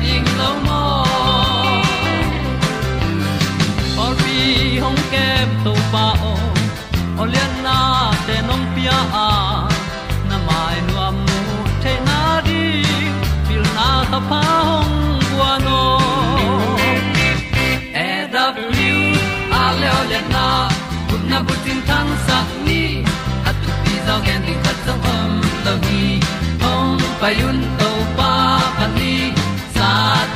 pi ta ding or bi hong kem na te nông pia à. Na mai nu amu te na đi pil na ta pa Hồng bua no e da blue a le na kun na bu tin tan sa ni at pi zo gen di khat zo om lo gi hong pai yun to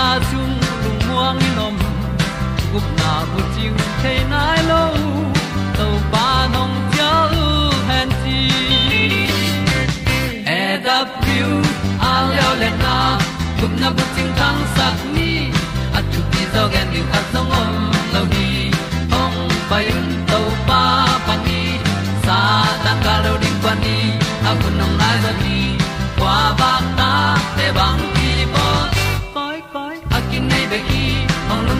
na chung lung muang ni nom. Gup na bu chiu the nai lo to pa nong pia u han ti e da piu a leo le na. Gup na bu chiu tang sat ni.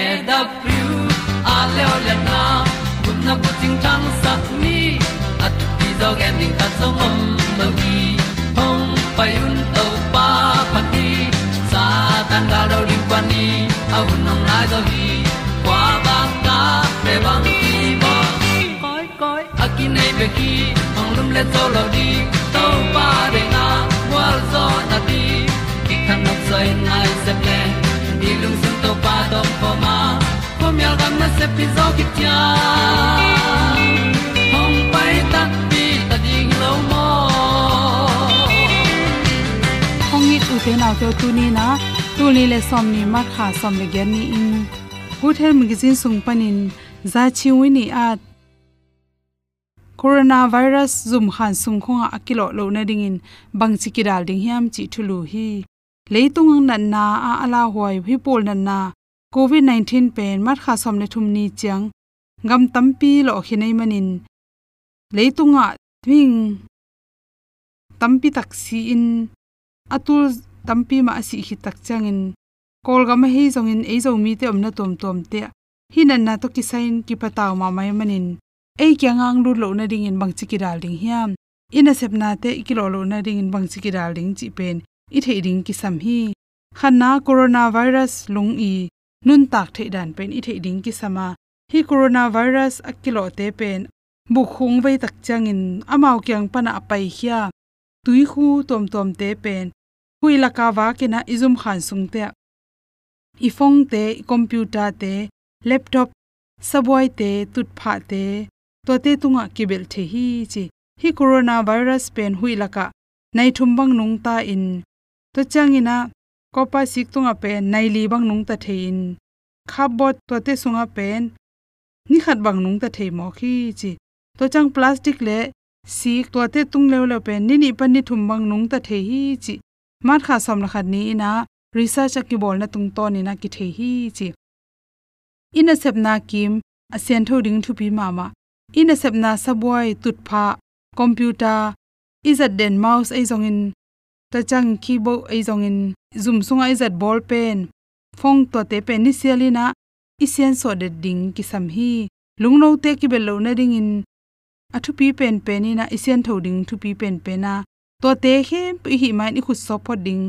e da thru a le le na kun na ko ting tang sat ni at ti dog ta song om lo gi hong pai un to pa pa ti sa tan ga do ri pa ni au nong lai do gi kwa ba ta pe bang ki bo koi koi akin nei be ki ong lum le zo lo di to pa de na wa zo na ti ki kan nok sai nai pom yal gam na se pi zo ki tia hong pai ta pi ta ding lo mo ong it u te naw te tu ni na. Tu ni le som ni ma kha som le gen ni in. Good health magazine sung panin za chi wi ni at coronavirus zum khan sung khonga akilo lo na ding in. Bang chi ki dal ding hiam chi thulu hi. Leitung nan na, a ala hoi hi pol nan na covid 19 pen mat kha som le thum ni chang gam tampi lo khinai manin. Leitunga thing tampi taksi in. Atul tampi ma si hi tak changin kolga ma hei zongin ei zo mi te omna tom tom te. Hinan na to kisain ki pataw ma mai manin. Ei kyangang lu lo na ding in bang chiki dal ding hiam. Ina sepna te ikilo lo na ding in bang chiki dal ding chi pen. I the ding ki sam hi. Khanna coronavirus lung i nun tak the dan pen i the ding ki sama hi coronavirus akilo te pen bu khung vei tak changin amao kyang pana pai hia tui khu tom tom te pen hui la ka wa ke na izum khan sung te ifong te computer te laptop saboi te tut pha te to te tunga kibel the hi chi hi coronavirus pen hui laka nai thumbang nung ta in to changina ก็ปาสิกตุงอเป็นในลีบังนุงตะเทนขับบดตัวเตสุงอเป็นนี่ขัดบังนุงตะเทหมอขี้จีตัวจังพลาสติกเละสีตัวเตตุงเลวเลวเป็นนี่นี่ปันนี่ถุมบังนุงตะเทฮี้จีมาดขาสำหรับขัดนี้นะรีซาจะกกิบอลนะตุงตอนนี่นะกิเทฮี้จีอินเซปนาคิมอเซียนทูดิงทูปีมามาอินเซปนาสบวยตุดพาคอมพิวเตอร์อิสัดเดนเมาส์ไอซองอิน ta chang keyboard ai zong in zoom sunga zat ball pen. Phong to te pen ni sialina isian so de ding ki sam hi lungno te ki bel lo na ding in. Athu pi pen pen ni na, isian tho ding thu pi pen pen na. To te he hi mai ni khut so pho ding.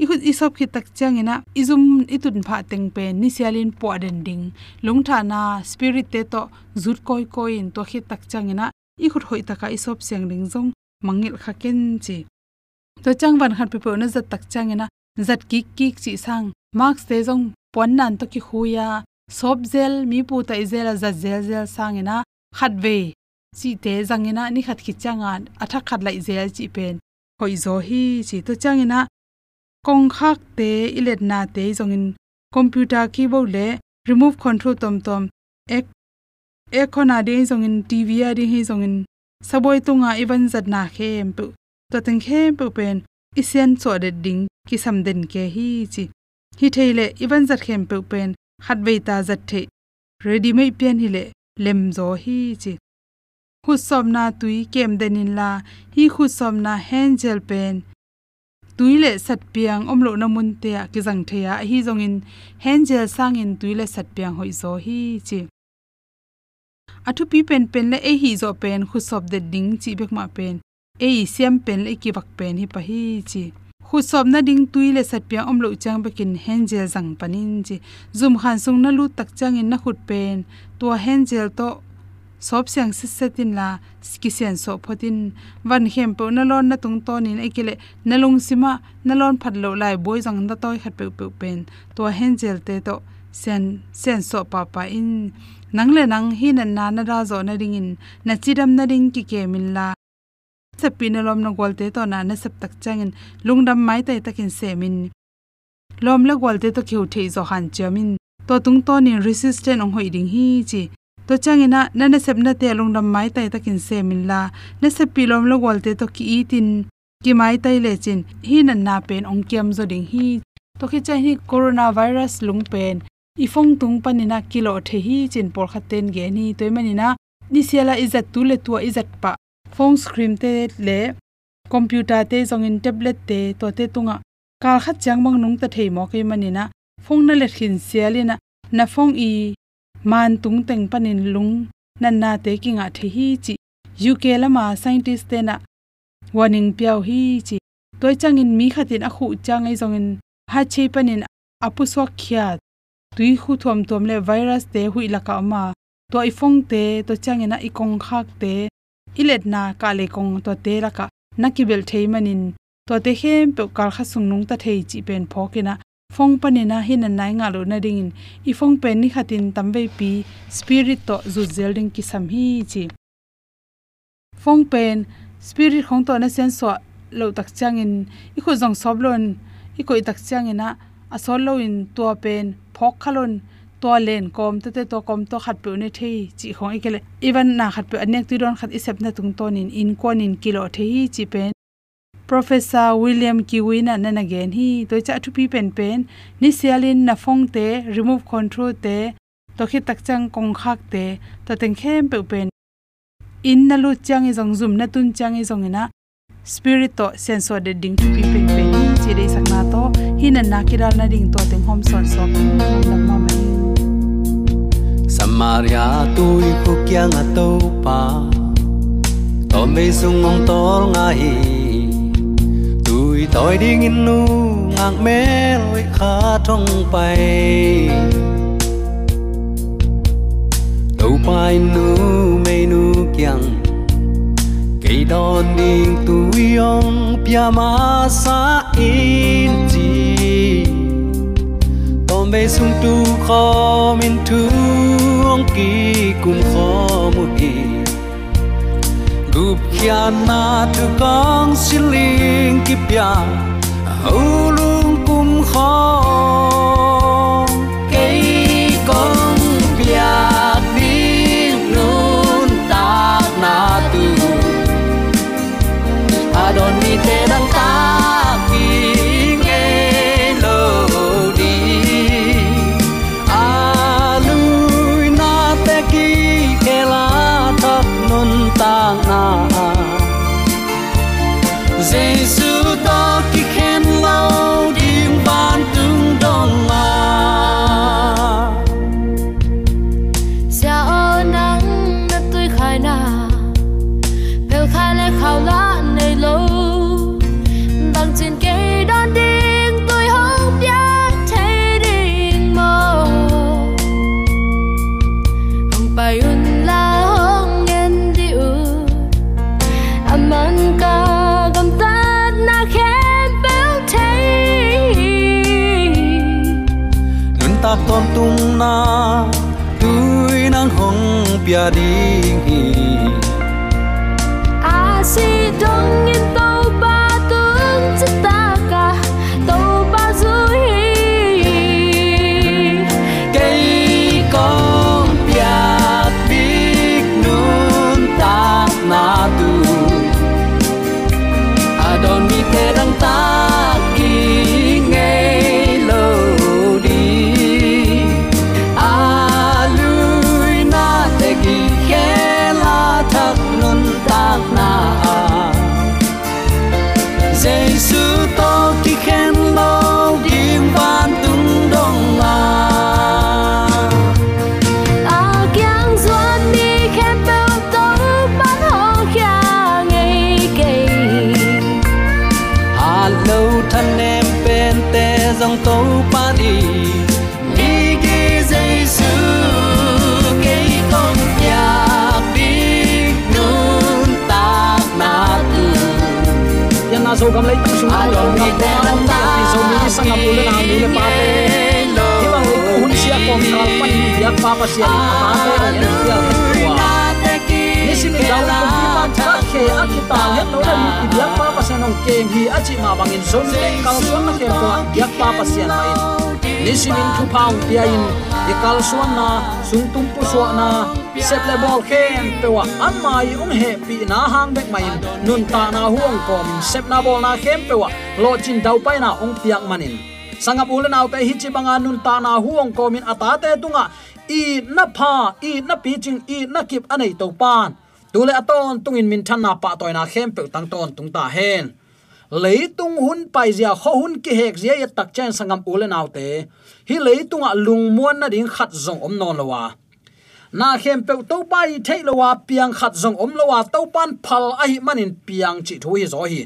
I khut i sop ki tak changina izum itun pha teng pen ni sialin po den ding. Lung tha na, spirit te to zut koi koi in to khi tak changina i khut hoi taka i sop siang ding zong, mangil kha ken chi to chang van khan pe na zat tak changina zat ki ki chi sang marks te jong pon nan to ki huya à. sob zel mi pu ta izela za zel zel à, sangena khat ve chi te zangena ni khat khi changa atha à. khat lai zel chi pen hoi zo hi chi to changena kong khak te ilet na te zongin computer keyboard le remove control tom tom ek ekhona de zongin tv a de hi zongin saboi tunga even zat na khem pu to teng khem pu pen isian so de ding ki sam den ke hi chi. Hi theile even zat khem pu pen khat ve ta zat the ready mai pian hi le lem zo hi chi. Khu som na tui kem denin la hi khu som na hand gel pen tuile sat piang omlo na mun te ki jang theya hi zong in hand gel sang in tuile sat piang hoi zo hi chi. Athu pi pen pen le e hi zo pen khu sop de ding chi bek ma pen ei, siam pen le ki bak pen hi pa hi chi. Khu sop na ding tui le sat pia om lo chang bakin hengel zang panin chi. Zum khan sung na lu tak chang in na khut pen. To hengel to sop siang se setin la skisian so photin wan hem po na lon na tung ton in ekile na lung sima na lon phat lo lai boi jang da toy khat pe pe pen. To hengel te to sen sen so pa pa in. Nang le nang hi na na na ra zo na ring in. Na chidam na ring ki ke min la sapin lom na gol te to na na sap tak changin lungdam mai tai takin se min lom la gol te to khiu thei zo han chamin to tung to ni resistant ong hoi ding hi chi. To changina nana sepna te lungdam mai tai takin se min la. Na se pilom lo gol te to ki itin. Ki mai tai le chin. Hi na na pen ong kiam zo ding hi. To khi cha hi corona virus lung pen. I phong tung panina kilo the hi chin por khaten ge ni. Toy manina ni siala izat tu le tu izat pa phone screen te le computer te zong in tablet te to te tunga. Kal khat chang mang nung ta thei mo ke manina phone na le khin sialina na. Phone i man tung teng panin lung. Nan na te kinga the hi chi. Uk lama scientist te na. Warning piao hi chi. Toy changin mi khatin a khu changai zongin ha chei panin apu so khya tui khu thom tom le virus te hui laka ma. To ifong te, to changena kong khak te ilet na ka le kong to te laka nakibel thei manin to te hem pe kal kha sungnung ta thei chi pen phokina phong panina hin an nai nga lo na ding in i phong pen ni khatin tambe pi spirit to zu zelding ki sam hi chi. Phong pen spirit khong to na sen so lo tak chang in i khu jong sob lon. I koi tak chang ina a lo in to pen phok khalon to len kom te te to kom to khat pe ne thei chi khong ikele. Even na khat pe anek tu don khat isep na tung ton in in kon in kilo thei chi pen. Professor william kiwina nan again hi to cha thu pi pen pen. Ni sialin na phong te, remove control te, to khi tak chang kong khak te, to teng khem pe pen. In na lu chang e i jong zum, na tun chang e i jong ina e spirit to sense de ding thu pi pen pen chi dei sak na to. Hin na kiral na ding to teng hom son so lam ma Maria, tôi khu kia a to pa. Tò mê sung ong tol ngai tôi đi nghìn nu ngang mê lôi khá trong bay. Đâu bay nu, mê nu kiang. Cây đòn đi tui yong pia ma sa in chi tom bê sung tu kho min tu ong ki kum kho mu hi gup kia na tu kong siling kipya ulung kum khó hong pia ding hi. A si dong in dòng tàu pa đi. Đi gi Giêsu cây con ya đi nun ta na tu yan na so gam lai tu sung a lo lo mi te dang ta ti so mi sang ngam lu na mi le pa te hi bang le ko hun sia kom kal pan ni ya pa pa sia pa te an ya dau ki man cha khe a ki ta ya lo na ni ki ya pa pa sia nong kem hi a chi ma bang in zon le kal suan na kem ko ya pa pa sia na in ni sim in thu paung pia in e kal suan na sung tum pu so na sep le bol khem pe wa an mai ong he pi na hang bek mai nun ta na huang kom sep na bol na khem pe wa lo chin dau pai na ong piak manin sangap ulen autte hi chi banga nun ta na huang komin atate tunga i na pha i na pi ching i na kip anei to pan tule aton tungin min than na pa toy na khem pe tang ton tung ta hen. Leitung hun pai zia kho hun ki hek zia ya tak chen sangam ulen te. Hi leitunga lung muan na ding khat zong om non lawa na khem pe to pai thei lawa piang khat zong om lawa to pan phal a hi manin piang chi thu hi zo hi.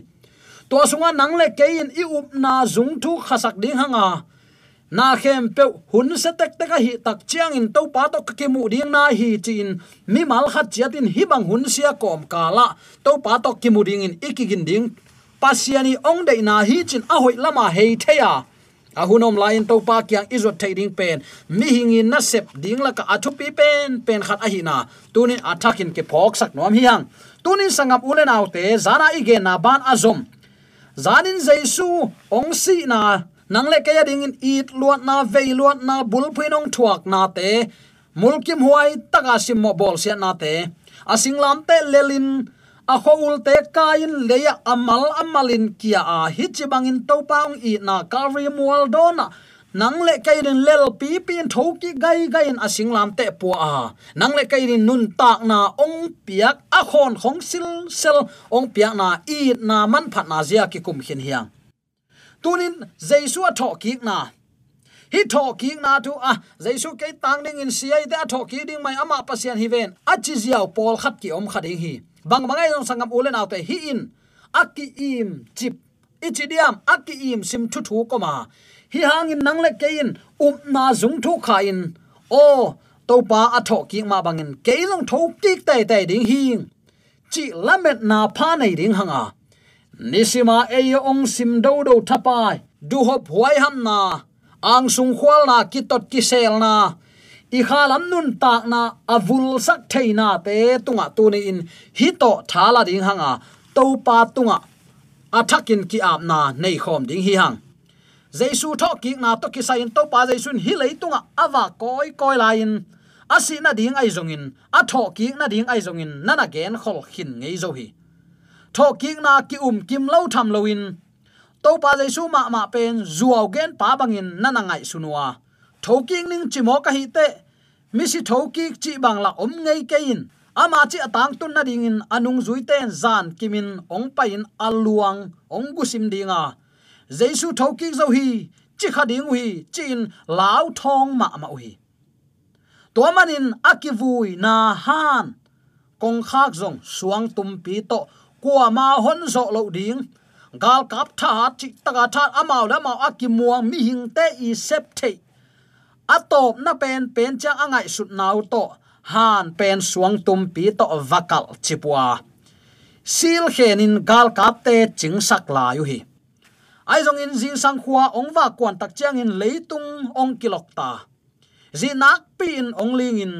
To sunga nang le kein i up na zung thu khasak ding hanga na khem pe hun se tek tek a hi tak chiang in to pa to ke mu ding na hi chin. Mi mal khat chiatin hi bang hun sia kom kala to pa to ke mu ding in ikigin ding. Pasiani ong dei na hi chin a hoi lama hei theya. A hunom lain to pa kyang izot thading pen. Mi hingin na sep ding la ka athu pi pen pen khat a hi na. Tunin athakin ke phok sak nom hi hang. Tunin sangap ulen autte zana ige na ban azom zanin jaisu ong si na nang le kaya ding in eat luat na, vei luat na, bul phinong thuak na te. Mulkim huai taka sim mo bol sia na te. Asinglam te lelin, a khoul te kain leya amal amalin kia a tau paung i na calvary mual dona. Nang le kairin lel pi pin thoki gai gai in asinglam te pu a. Nang le kairin nun tak na ong piak a khon khong sil sel, ong piak na i na man phat na zia ki kum hin hiang tunin jaisu a tho ki na. Hi tho ki na tu a ah, jaisu ke tang ding in sia te a tho ki ding mai ama pasian hi ven. A chi ziaw pol khat ki om khat hi. Bang bangai jong sangam ulen autte hi in. Aki im chip. Ichidiam aki im sim thu thu ko ma hi hangin nang le kein um na zung thu kha in. O to pa a tho ki ma bangin keilong tho ki tai tai ding hi. Chi lamet na pha nei ding hanga nisima eyo ong sim do do thapai. Du hop huai ham na. Ang sung khwal na kitot ki sel na. I khalam nun tak na avul sak theina te tunga tuni in. Hi to thala ding hanga to pa tunga. Athakin ki ap na nei khom ding hi hang. Jesu tho ki na to ki sa in to pa jesu hi lei tunga. Awa koi koi lain asi na ding ai zongin in. Ki na ding ai zongin nana gen khol khin ngei zo hi tho ki na ki um kim lo tham lo in to pa jesu ma ma pen zuaw gen pa bangin nana ngai sunua. Thoking ning chimo ka hi te. Mi si thoki chi bang la om ngei ke in. Ama chi atang tun na ding in anung zui ten zan kimin ong pa in aluang ong gusim dinga. Jesu thoki zo hi, chi kha ding hui chin lao thong ma ma hui to manin akivui na han. Kong khak zong suang tum pi to kwa ma hon zo lo ding gal kap tha chi taka tha amao la ma akimuang mi hing te i sep the atop na pen pen chang angai sut nau to han pen suang tum pi to vakal chipua sil khenin gal kap te ching sak la yu hi ai zong in jing sang khua ong wa kwan tak chang in leitung ong kilok ta. Zi nak pin in ong ling in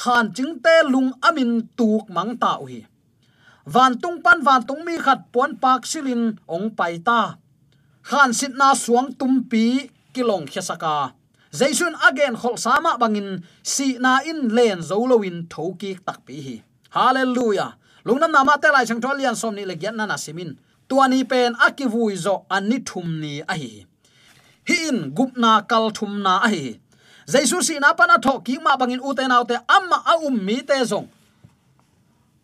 khan ching te lung amin tuk mang ta hi van tung pan van tung mi khat pon pak silin ong pai ta khan sit na suang tum pi kilong khesaka zaisun again khol sama bangin si na in len zolowin thoki tak pi hi hallelujah lungnam nama te lai changthol lian som ni le gyan na na simin tuani pen akivui zo ani thum ni a hi hi in gupna kal thum na a hi jaisu si na pana tho ki ma bangin u te nau te amma a um mi te zong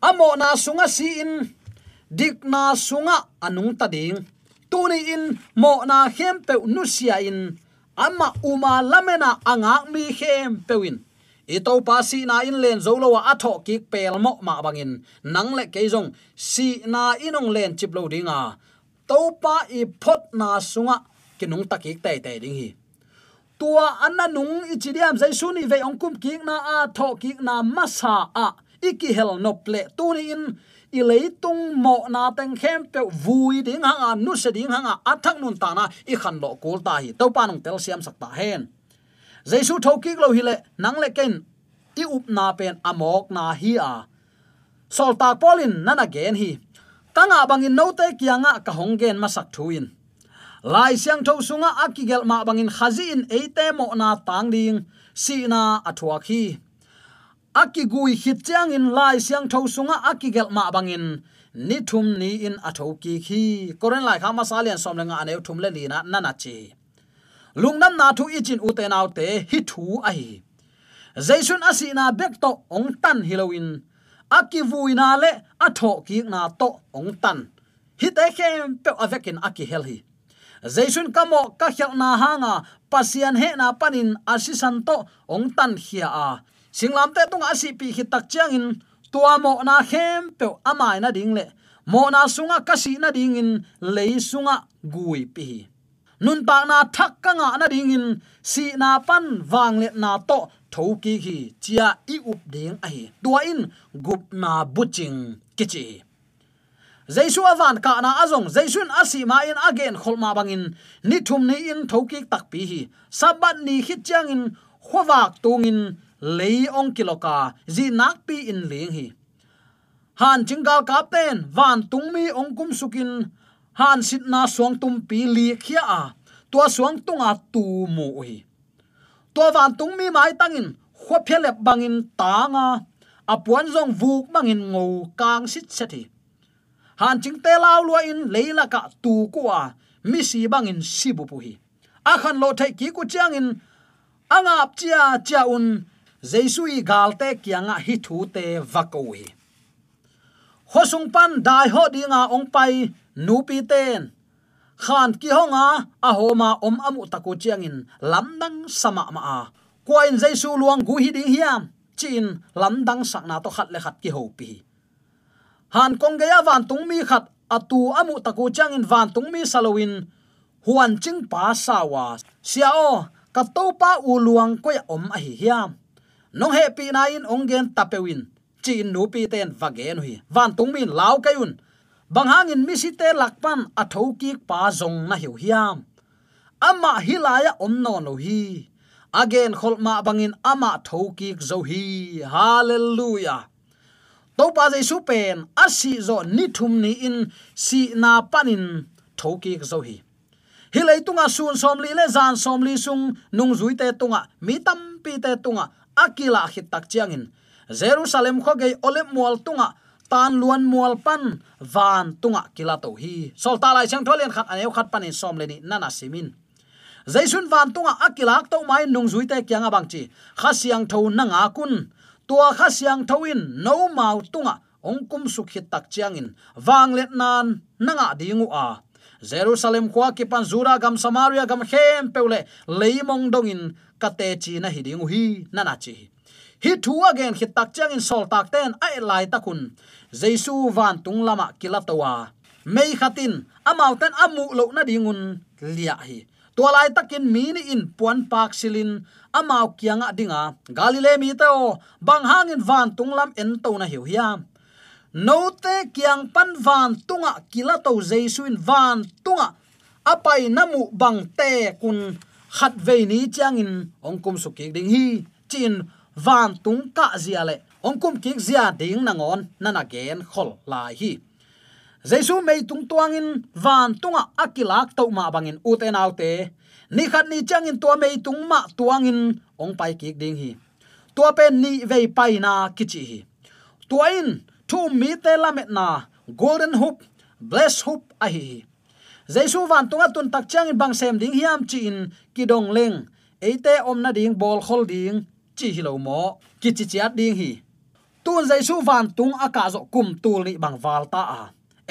amo na sunga si in, dik na sunga anung ta ding. Tuni in, mo na hem pe nu sia in. Ama uma lamena anga mi hem pewin ito pa si na in len zo lo a tho ki pel mo ma bangin nang le ke jong si na inong len chip lo dinga to pa i phot na sunga kinung takik tai tai ding hi. Tua anna nung ichidiam zai suni ve ongkum ki na a tho ki na masa a iki hel nople tuni in. I leitung mo na teng khem pe vui ding hanga nu se ding hanga athak nun ta na. I khan lo kul ta hi to pa nong tel siam sak ta hen jesu thoki lo hi le nang le ken ti up na pen amok na hi a sol ta polin nana gen hi kanga bangin no te kianga ka honggen masak thuin lai siang tho sunga akigel ma bangin khazi in eite mo na tang ding si na athwa khi akigui hit chang in lai siang tho sunga akigel ma bangin ni thum ni in atho ki khi. Koren lai kha masalian som lenga ane thum le lina nana chi. Lungnam na thu ichin u te naw te hi thu ai jaisun asina bek to ong tan hilowin aki vuina le atho ki na to ong tan. Hi te khem pe avekin aki hel hi. Jaisun kamo ka khel na hanga pasian he na panin asisan to ong tan khia a singlam te tung asipi hi tak chiang in. Tua mo na khem pe amai na ding le. Mo na sunga kasi na ding in. Lei sunga gui pi. Nun pa na thak ka nga na ding in. Si na pan wang le na to tho ki hi chia i up ding a hi. Tua in gup na buching kichi jaisu avan ka na azong jaisun asi ma in again kholma bangin ni thum ni in thoki tak pi hi. Sabat ni hi chang in. Khowak tungin lei ong kiloka zi nak pi in ling hi han chingal ka ten van tung mi ong kum sukin han sit na suang tum pi li khia a à, tua suang tunga à tu mu hi tua van tung mi mai tangin khwa phelep bangin tanga apuan à zong vuk bangin ngo kang sit sethi han ching te lao lua in leila ka tu kwa mi si bangin sibu pu hi akhan lo thai ki ku chang in angap chia chia un jaisui galte kianga hi thu te vakoi hosung pan dai ho dinga ong pai nu pi ten. Khan ki honga a homa om amu taku chiangin lamdang sama ma a. Kwain jaisu luang gu hi ding hiam, chin lamdang sakna to khat le khat ki ho pi. Han kong ge ya van tung mi khat atu amu taku changin van tung mi salowin, huan ching pa sawa o, ka to pa u luang ko ya om a hi hiam nong he pi na in ongen tapewin chin nu pi ten vagen hi van tung min law kayun bang hangin mi si te lakpan a thoki pa zong na hiu hiam. Ama hilaya om no no hi. Again kholma bangin ama thoki zo hi. Hallelujah. To pa jaisu pen asi zo ni thum ni in, si na panin thoki zo hi. Hi lei tunga sun som li le zan som li sung, nung zui te tunga, mi tam pi te tunga akila khit tak chiang in jerusalem kho ge olep mual tunga, tan luan mual pan, van tunga kila to hi solta lai chang tholen khat aneu khat panin som leni nana simin. Zaisun van tunga akilak to mai nung zui te kyang abang chi. Khasiang tho nanga kun. Tua khasiang thoin no mau tunga, ongkum kum tak chiang in wang let nan, nanga dingu a jerusalem kwa ki pan zura gam samaria gam khem peule leimong dongin kate chi na hiding hi nana chi. Hi thu again hi tak chang in sol tak ten ai lai takun jesu van tung lama kilatowa mei khatin amau ten amu lo na dingun lia hi. Tua lai takin mini in puan pak silin amau kianga dinga. Galile mi to bang hangin van tung lam en to na hiu hiam note kyang pan van tunga kila to jaisuin van tunga. Apai namu bang te kun khat ve ni changin ongkum su ki ding hi, chin van tung ka zia le. Ongkum ki zia ding nangon nana gen khol lai hi. Jaisu mei tung tuangin van tunga akilak to ma bangin uten autte ni khat ni changin to mei tung ma tuangin ong pai ki ding hi. To pen ni ve pai na kichi hi. Tuain thu mi te lamet na golden hoop bless hoop a hi. Jaisu van tunga tun tak chang bang sem ding hiam chi in kidong leng eite om na ding bol khol ding chi hi lo mo ki chi chiat ding hi. Tun jaisu van tung aka zo kum tul ni bang wal ta a.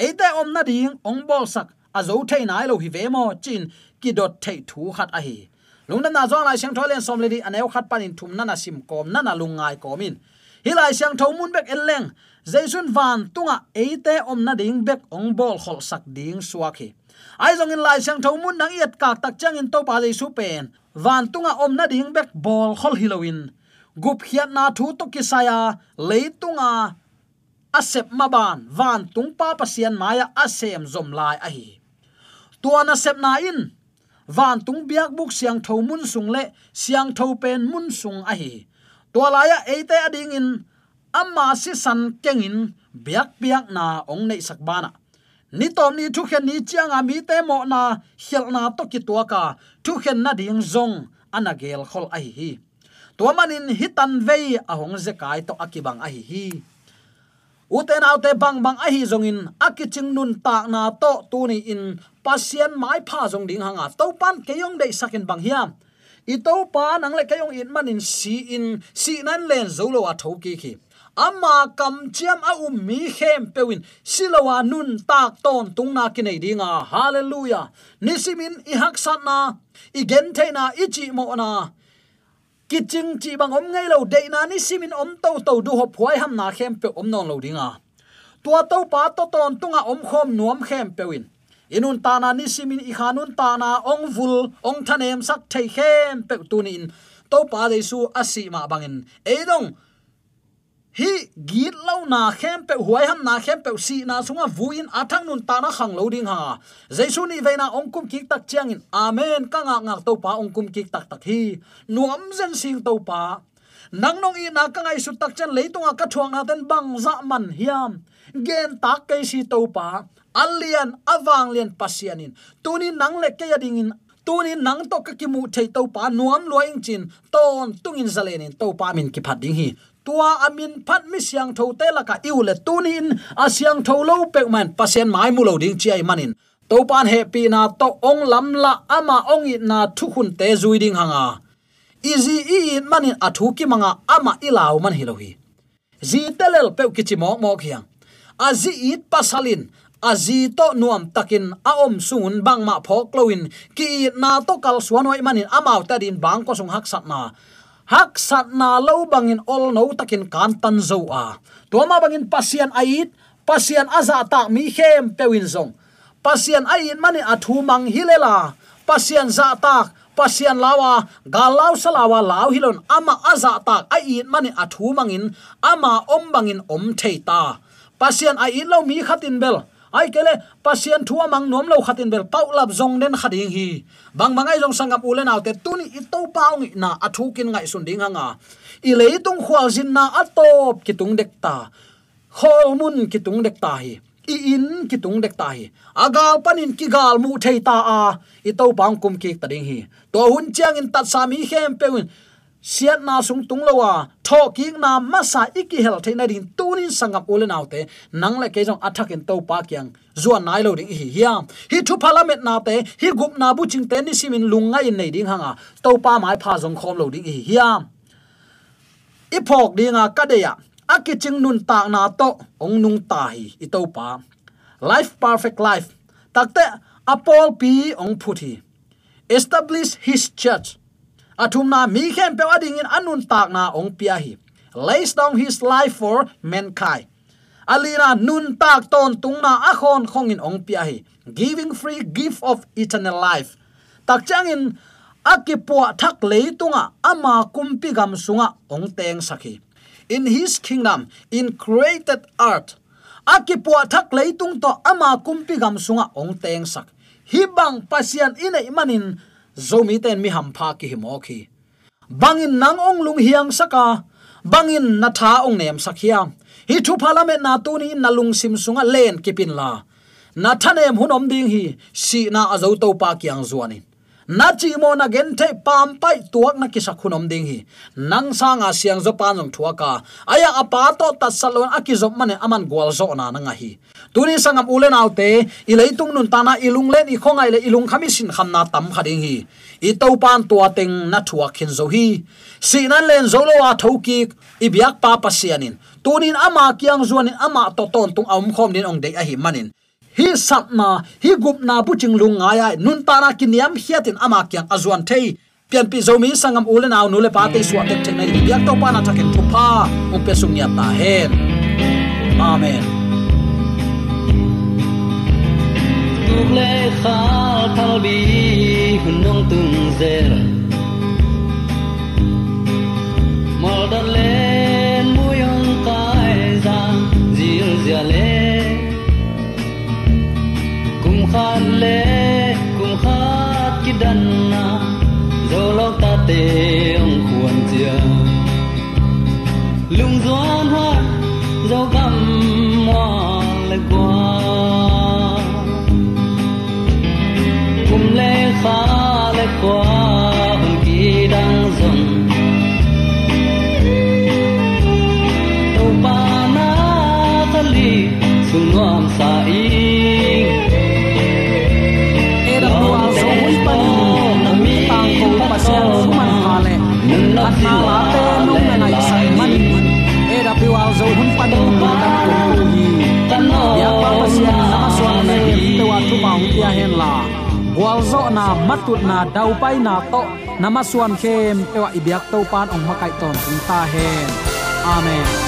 Eite om na ding ong bol sak a zo thei nai lo hi ve mo chin ki dot thei thu khat a hi. Lungna na zong lai sang tholen som le di anew khat panin thum na na sim kom na na lungai komin hilai siang thomun bek en leng jaisun van tunga eite om na ding bek ong bol khol sak ding suaki ai zong in lai siang thomun nang yet ka tak chang in to pa jaisu pen. Van tunga om na ding bek bol khol hilowin gup hiat na thu to kisaya leitunga asep maban van tung pa pasian maya asem zom lai a hi. Tuana sep na in, van tung biak buk siang thomun sung le, siang tho pen mun sung a hi. To laya eite ading in amma si san kengin biak biak na ong nei sak bana ni tom ni thu khen ni chiang a mi te mo na, hial na to ki tua ka. Thu khen na ding zong anagel khol a hi to manin hitan vei, a hong ze kai to akibang a hi hi. Uten autte bang bang a hi zongin akiching nun ta na to tu ni in, pasien mai pha zong ding hanga. To pan ke yong dei sakin bang hiam. I to pa nang le kayong in manin si in, si nan len zolo a thoki ki ama kam chiam a um mi khem pewin silowa nun tak ton tung na ki nei dinga. Hallelujah. Nisimin i hak sat na. I gen the na i chi mo na. Kiching chi bang om ngai lo de na. Ni simin om to to du ho phwai ham na khem pe om non lo dinga. Tua to pa to ton tunga om khom nuam khem pewin inun ta na ni simin i khanun ta na. Ong vul, ong thanem sak thei khem pe tunin to pa de su asi ma bangin eidong hi git lo na khem pe huai ham na khem pe si na sunga vuin athang nun ta na khang lo ding ha jaisu ni veina ongkum kik tak chiang in. Amen ka nga nga to pa ongkum kik tak tak hi. Nuam zen sing to pa nang nong i na ka ngai su tak chen leitunga ka thuang na ten bang za man hiam. Gen tak kai si to pa alian awang lian pasianin tunin nang le ke yadingin tunin nang to ka kimu thei to pa nuam loing chin. Ton tungin zalenin to pa min ki phat ding hi tua amin phat mi siang tho te la ka iu le tunin a siang tho lo pe man pasen mai mu lo ding chi ai manin to pan he pi na to ong lam la ama ong i na thu hun te zui ding hanga izi i manin athu ki manga ama ilaw man hilohi zi telel pe ki chi mo mo khiang azi it pasalin azi to nuam takin a om sungun bang ma phok loin ki na to kal suanoi manin amau ta din bang ko sung hak sat na hak sat na lo bangin ol no takin kan tan zo a. To ma bangin pasian ait, pasian aza ta mi khem pewin zong. Pasian ait mani athu mang hilela. Pasian za tak pasian lawa galau salawa law hilon. Ama aza tak ait mani athu mangin, ama om bangin om theita pasian ait lo mi khatin bel ai kele pasien thua mang nom lo khatin bel pau lap zong den khading hi. Bang mangai zong sangam ulen autte tuni i to pau ngi na athu kin ngai sun ding hanga i le tung khwal jin na atop ki tung dek ta. Khol mun ki tung dek ta hi. I in ki tung dek ta hi. Agal panin ki gal mu thei ta a i to pang kum ki ta ding hi. To hun chiang in tat sami hem pewin siat na sung tung lowa tho king na masa iki hel theina din tunin sangam ulen autte nang le ke jong athak in to pa kyang zuan nai lo ding hi hiam. Hi thu parliament na te, hi gup na bu ching ten ni simin lunga in nei ding hanga. To pa mai pha jong khom lo ding hi hiam. I phok dinga ka de ya akiching nun ta na to, ong nung ta hi, i to pa. Life perfect life. Takte apol pi ong phuthi establish his church athumna mi khem pe ading in anun tak na ong pia hi. Lays down his life for mankind. Alina nun tak ton tungna akhon khongin ong pia hi. Giving free gift of eternal life. Tak changin akipua thak leitunga ama kumpi gam sunga ong teng sakhi. In his kingdom, in created earth, akipua thak leitung to ama kumpi gam sunga ong teng sak. Hibang pasian ina imanin zomi ten mi hampa ki himo khi. Bangin nang ong lung hiang saka, bangin na tha ong nem sakhiam hi thu parliament na tu ni na lung sim sunga len kipin la. Na thanem hunom ding hi, si na azo to pa kyang zuanin na chi mo na gen the pam pai tuak na ki sakhunom ding hi. Nang sanga siang zo pan jong thuaka aya apa to ta salon akizop mane aman gwal zo na na nga hi. Tuni sangam ulen autte ileitung nun tana ilung len i khongai le ilung khami sin khamna tam khading hi. I to pan tua teng na thua khin zo hi. Sinan len zo lo a thoki i biak pa pasianin tunin ama kyang zuanin ama to ton tung aum khom din ong dei a hi manin hi satna hi gupna buching lunga ya nun tara kiniam hiatin ama kyang azuan thei. Pian pi zomi sangam ulen aw nule pa te suat tek nei. Biak to pa na thaken thupa um pe sung ta hen. Amen. Tuk le kha thal bi, hun nong tung zer. Mol dan len khát lệ cùng khát cái đàn na dầu lóc ta tê ông khuôn chia lung gió hoa dấu gầm hoa lệ qua wal zo na matut na dau pai na to. Namaswan khem ewa ibyak to pan ong makai ton. Ta hen amen.